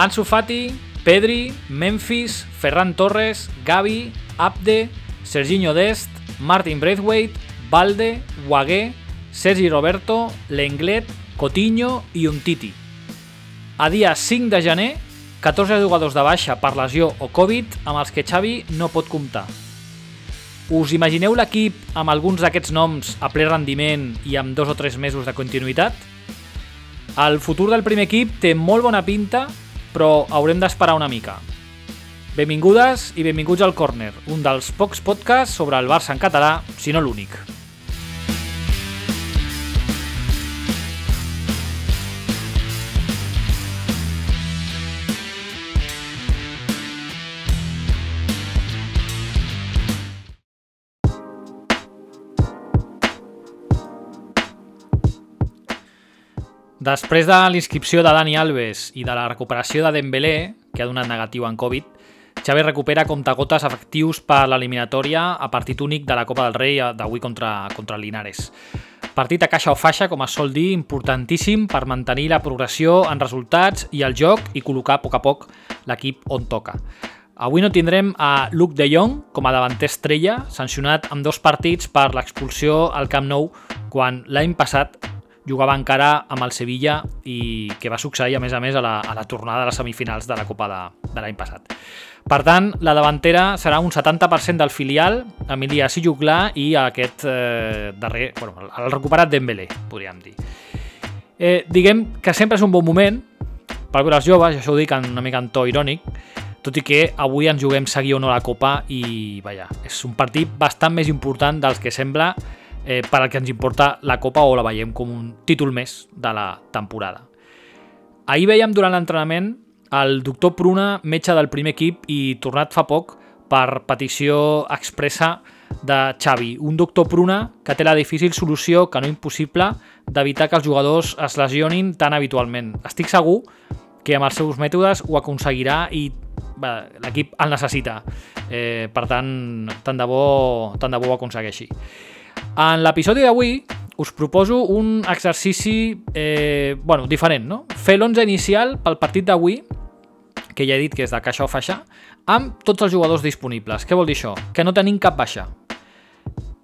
Ansu Fati, Pedri, Memphis, Ferran Torres, Gavi, Abde, Serginho Dest, Martin Braithwaite, Valde, Wagué, Sergi Roberto, Lenglet, Coutinho i Umtiti. A dia 5 de gener, 14 jugadors de baixa per lesió o Covid amb els que Xavi no pot comptar. Us imagineu l'equip amb alguns d'aquests noms a ple rendiment i amb dos o tres mesos de continuïtat? El futur del primer equip té molt bona pinta, però haurem d'esperar una mica. Benvingudes i benvinguts al Corner, un dels pocs podcasts sobre el Barça en català, si no l'únic. Després de l'inscripció de Dani Alves i de la recuperació de Dembélé, que ha donat negatiu en Covid, Xavi recupera comptagotes efectius per l'eliminatòria a partit únic de la Copa del Rei d'avui contra, contra Linares. Partit a caixa o faixa, com es sol dir, importantíssim per mantenir la progressió en resultats i el joc i col·locar a poc a poc l'equip on toca. Avui no tindrem a Luke de Jong com a davanter estrella, sancionat amb dos partits per l'expulsió al Camp Nou quan l'any passat jugava encara amb el Sevilla i que va succeir, a més a més, a la, a la tornada de les semifinals de la Copa de, de l'any passat. Per tant, la davantera serà un 70% del filial, Emilia Sijuclà i aquest eh, darrer, bueno, el recuperat Dembélé, podríem dir. Eh, diguem que sempre és un bon moment per veure els joves, això ho dic en una mica en to irònic, tot i que avui ens juguem seguir o no la Copa i, vaja, és un partit bastant més important dels que sembla eh, per al que ens importa la Copa o la veiem com un títol més de la temporada. Ahir veiem durant l'entrenament el doctor Pruna, metge del primer equip i tornat fa poc per petició expressa de Xavi, un doctor Pruna que té la difícil solució, que no impossible, d'evitar que els jugadors es lesionin tan habitualment. Estic segur que amb els seus mètodes ho aconseguirà i l'equip el necessita. Eh, per tant, tant de bo, tant de bo ho aconsegueixi. En l'episodi d'avui us proposo un exercici eh, bueno, diferent, no? Fer l'11 inicial pel partit d'avui, que ja he dit que és de caixa o faixa, amb tots els jugadors disponibles. Què vol dir això? Que no tenim cap baixa.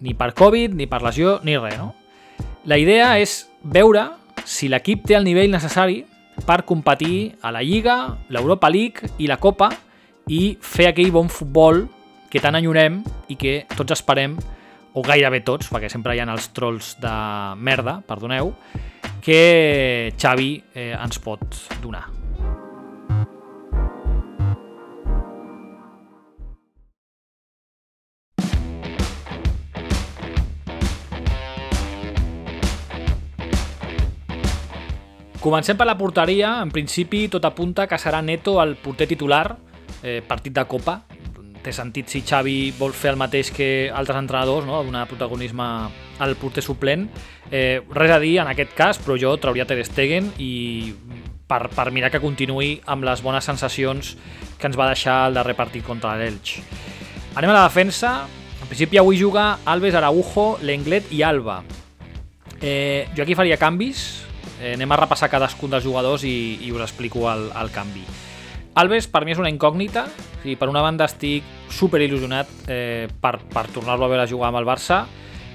Ni per Covid, ni per lesió, ni res, no? La idea és veure si l'equip té el nivell necessari per competir a la Lliga, l'Europa League i la Copa i fer aquell bon futbol que tant enyorem i que tots esperem o gairebé tots, perquè sempre hi ha els trolls de merda, perdoneu, que Xavi eh, ens pot donar. Comencem per la porteria. En principi, tot apunta que serà Neto el porter titular, eh, partit de Copa, té sentit si Xavi vol fer el mateix que altres entrenadors, no? donar protagonisme al porter suplent. Eh, res a dir en aquest cas, però jo trauria Ter Stegen i per, per mirar que continuï amb les bones sensacions que ens va deixar el darrer partit contra l'Elx. Anem a la defensa. En principi avui juga Alves, Araujo, Lenglet i Alba. Eh, jo aquí faria canvis. Eh, anem a repassar cadascun dels jugadors i, i us explico el, el canvi. Alves per mi és una incògnita, i per una banda estic super il·lusionat eh, per, per tornar-lo a veure jugar amb el Barça,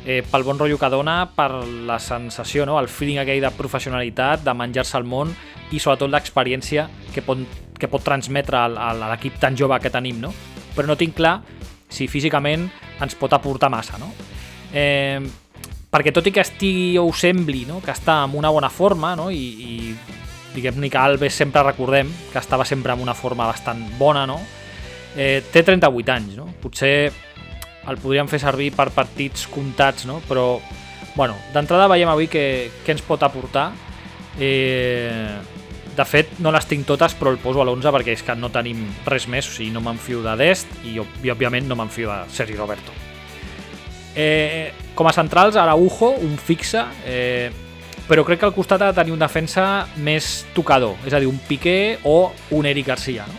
eh, pel bon rotllo que dona, per la sensació, no? el feeling aquell de professionalitat, de menjar-se al món i sobretot l'experiència que, pot, que pot transmetre a l'equip tan jove que tenim, no? però no tinc clar si físicament ens pot aportar massa. No? Eh, perquè tot i que estigui o sembli no? que està en una bona forma no? I, i diguem-ne que Alves sempre recordem que estava sempre en una forma bastant bona, no? Eh, té 38 anys, no? Potser el podríem fer servir per partits comptats, no? Però, bueno, d'entrada veiem avui que, que ens pot aportar. Eh, de fet, no les tinc totes, però el poso a l'11 perquè és que no tenim res més, o sigui, no m'enfio de Dest i, i òbviament, no m'enfio de Sergi Roberto. Eh, com a centrals, Araujo, un fixe, eh, però crec que al costat ha de tenir un defensa més tocador, és a dir, un Piqué o un Eric Garcia, no?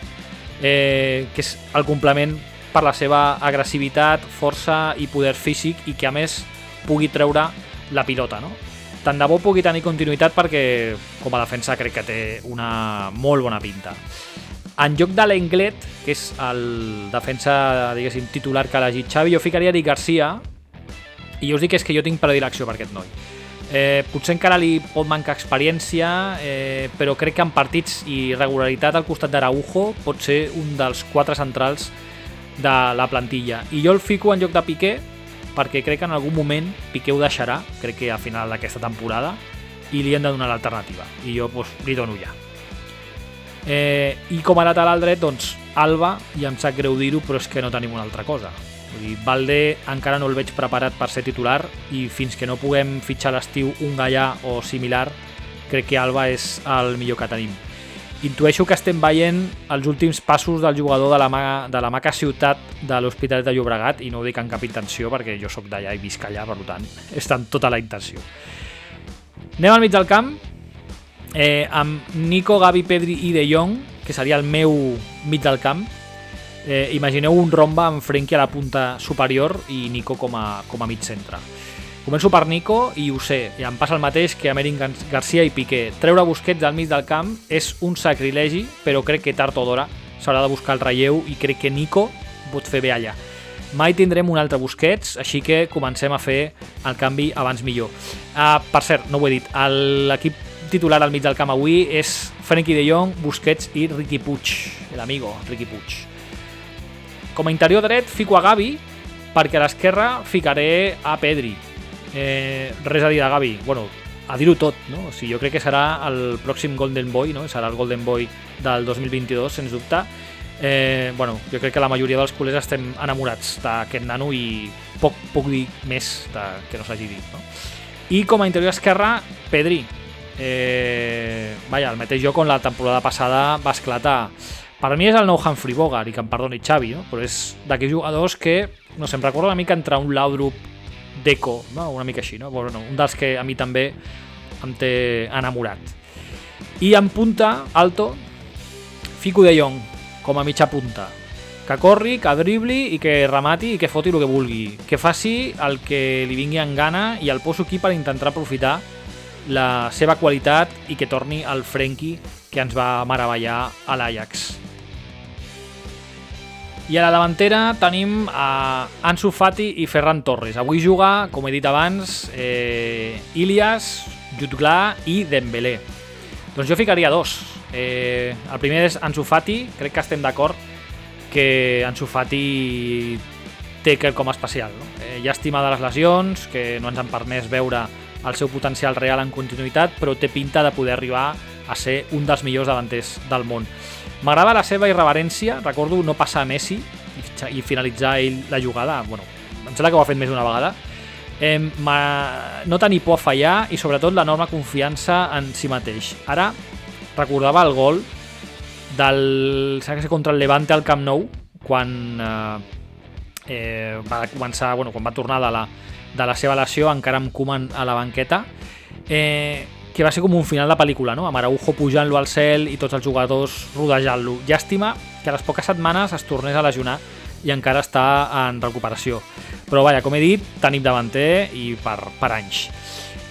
eh, que és el complement per la seva agressivitat, força i poder físic i que a més pugui treure la pilota. No? tant de bo pugui tenir continuïtat perquè com a defensa crec que té una molt bona pinta. En lloc de l'Englet, que és el defensa, diguéssim, titular que ha elegit Xavi, jo ficaria Eric Garcia i jo us dic és que jo tinc predilecció per aquest noi. Eh, potser encara li pot mancar experiència, eh, però crec que en partits i regularitat al costat d'Araujo pot ser un dels quatre centrals de la plantilla. I jo el fico en lloc de Piqué perquè crec que en algun moment Piqué ho deixarà, crec que a final d'aquesta temporada, i li hem de donar l'alternativa. I jo doncs, li dono ja. Eh, I com a lateral dret, doncs, Alba, i em sap greu dir-ho, però és que no tenim una altra cosa. Vull dir, Valde encara no el veig preparat per ser titular i fins que no puguem fitxar l'estiu un gallà o similar, crec que Alba és el millor que tenim. Intueixo que estem veient els últims passos del jugador de la, ma de la maca ciutat de l'Hospitalet de Llobregat i no ho dic en cap intenció perquè jo sóc d'allà i visc allà, per tant, està en tota la intenció. Anem al mig del camp eh, amb Nico, Gavi, Pedri i De Jong, que seria el meu mig del camp. Eh, imagineu un romba amb Frenkie a la punta superior i Nico com a, com a mig centre. Començo per Nico i ho sé, i em passa el mateix que Amerin Garcia i Piqué. Treure Busquets al mig del camp és un sacrilegi, però crec que tard o d'hora s'haurà de buscar el relleu i crec que Nico pot fer bé allà. Mai tindrem un altre Busquets, així que comencem a fer el canvi abans millor. Uh, per cert, no ho he dit, l'equip titular al mig del camp avui és Frenkie de Jong, Busquets i Riqui Puig, l'amigo Riqui Puig. Com a interior dret fico a Gavi, perquè a l'esquerra ficaré a Pedri. Eh, res a dir de Gavi. Bueno, a dir-ho tot, no? O sigui, jo crec que serà el pròxim Golden Boy, no? Serà el Golden Boy del 2022, sens dubte. Eh, bueno, jo crec que la majoria dels culers estem enamorats d'aquest nano i poc, poc dir més de, que no s'hagi dit, no? I com a interior esquerra, Pedri. Eh, vaja, el mateix joc on la temporada passada va esclatar. Per mi és el nou Humphrey Bogart, i que em perdoni Xavi, no? però és d'aquells jugadors que, no sé, em recorda una mica entre un Laudrup Deco, no? una mica així, no? Bueno, un dels que a mi també em té enamorat. I en punta, alto, Fico de Jong, com a mitja punta. Que corri, que dribli i que remati i que foti el que vulgui. Que faci el que li vingui en gana i el poso aquí per intentar aprofitar la seva qualitat i que torni el Frenkie que ens va meravellar a l'Ajax. I a la davantera tenim a Ansu Fati i Ferran Torres. Avui juga, com he dit abans, eh, Ilias, Jutgla i Dembélé. Doncs jo ficaria dos. Eh, el primer és Ansu Fati, crec que estem d'acord que Ansu Fati té com especial. No? Eh, llàstima de les lesions, que no ens han permès veure el seu potencial real en continuïtat, però té pinta de poder arribar a ser un dels millors davanters del món. M'agrada la seva irreverència, recordo no passar a Messi i finalitzar ell la jugada, bueno, em sembla que ho ha fet més d'una vegada, eh, no tenir por a fallar i sobretot l'enorme confiança en si mateix. Ara recordava el gol del contra el Levante al Camp Nou quan eh, eh, va començar, bueno, quan va tornar de la, de la seva lesió encara amb Koeman a la banqueta eh, que va ser com un final de pel·lícula, no? amb Araujo pujant-lo al cel i tots els jugadors rodejant-lo. Llàstima que a les poques setmanes es tornés a lesionar i encara està en recuperació. Però vaja, com he dit, tenim davanter i per, per anys.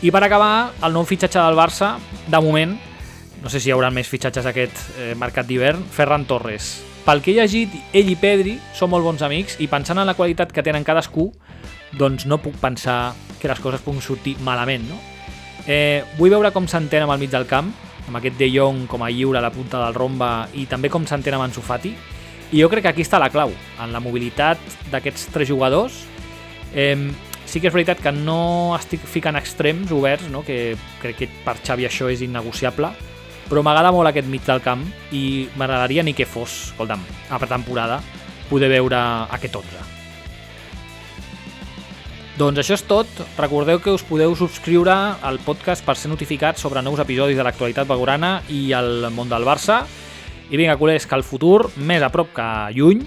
I per acabar, el nou fitxatge del Barça, de moment, no sé si hi haurà més fitxatges aquest eh, mercat d'hivern, Ferran Torres. Pel que he llegit, ell i Pedri són molt bons amics i pensant en la qualitat que tenen cadascú, doncs no puc pensar que les coses puguin sortir malament, no? Eh, vull veure com s'entén amb el mig del camp, amb aquest De Jong com a lliure a la punta del romba i també com s'entén amb en Sofati. I jo crec que aquí està la clau, en la mobilitat d'aquests tres jugadors. Eh, sí que és veritat que no estic ficant extrems oberts, no? que crec que per Xavi això és innegociable, però m'agrada molt aquest mig del camp i m'agradaria ni que fos, escolta'm, a temporada, poder veure aquest 11. Doncs això és tot. Recordeu que us podeu subscriure al podcast per ser notificats sobre nous episodis de l'actualitat begorana i el món del Barça. I vinga, culers, que el futur, més a prop que lluny,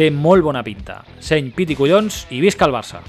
té molt bona pinta. Seny, pit i collons i visca el Barça!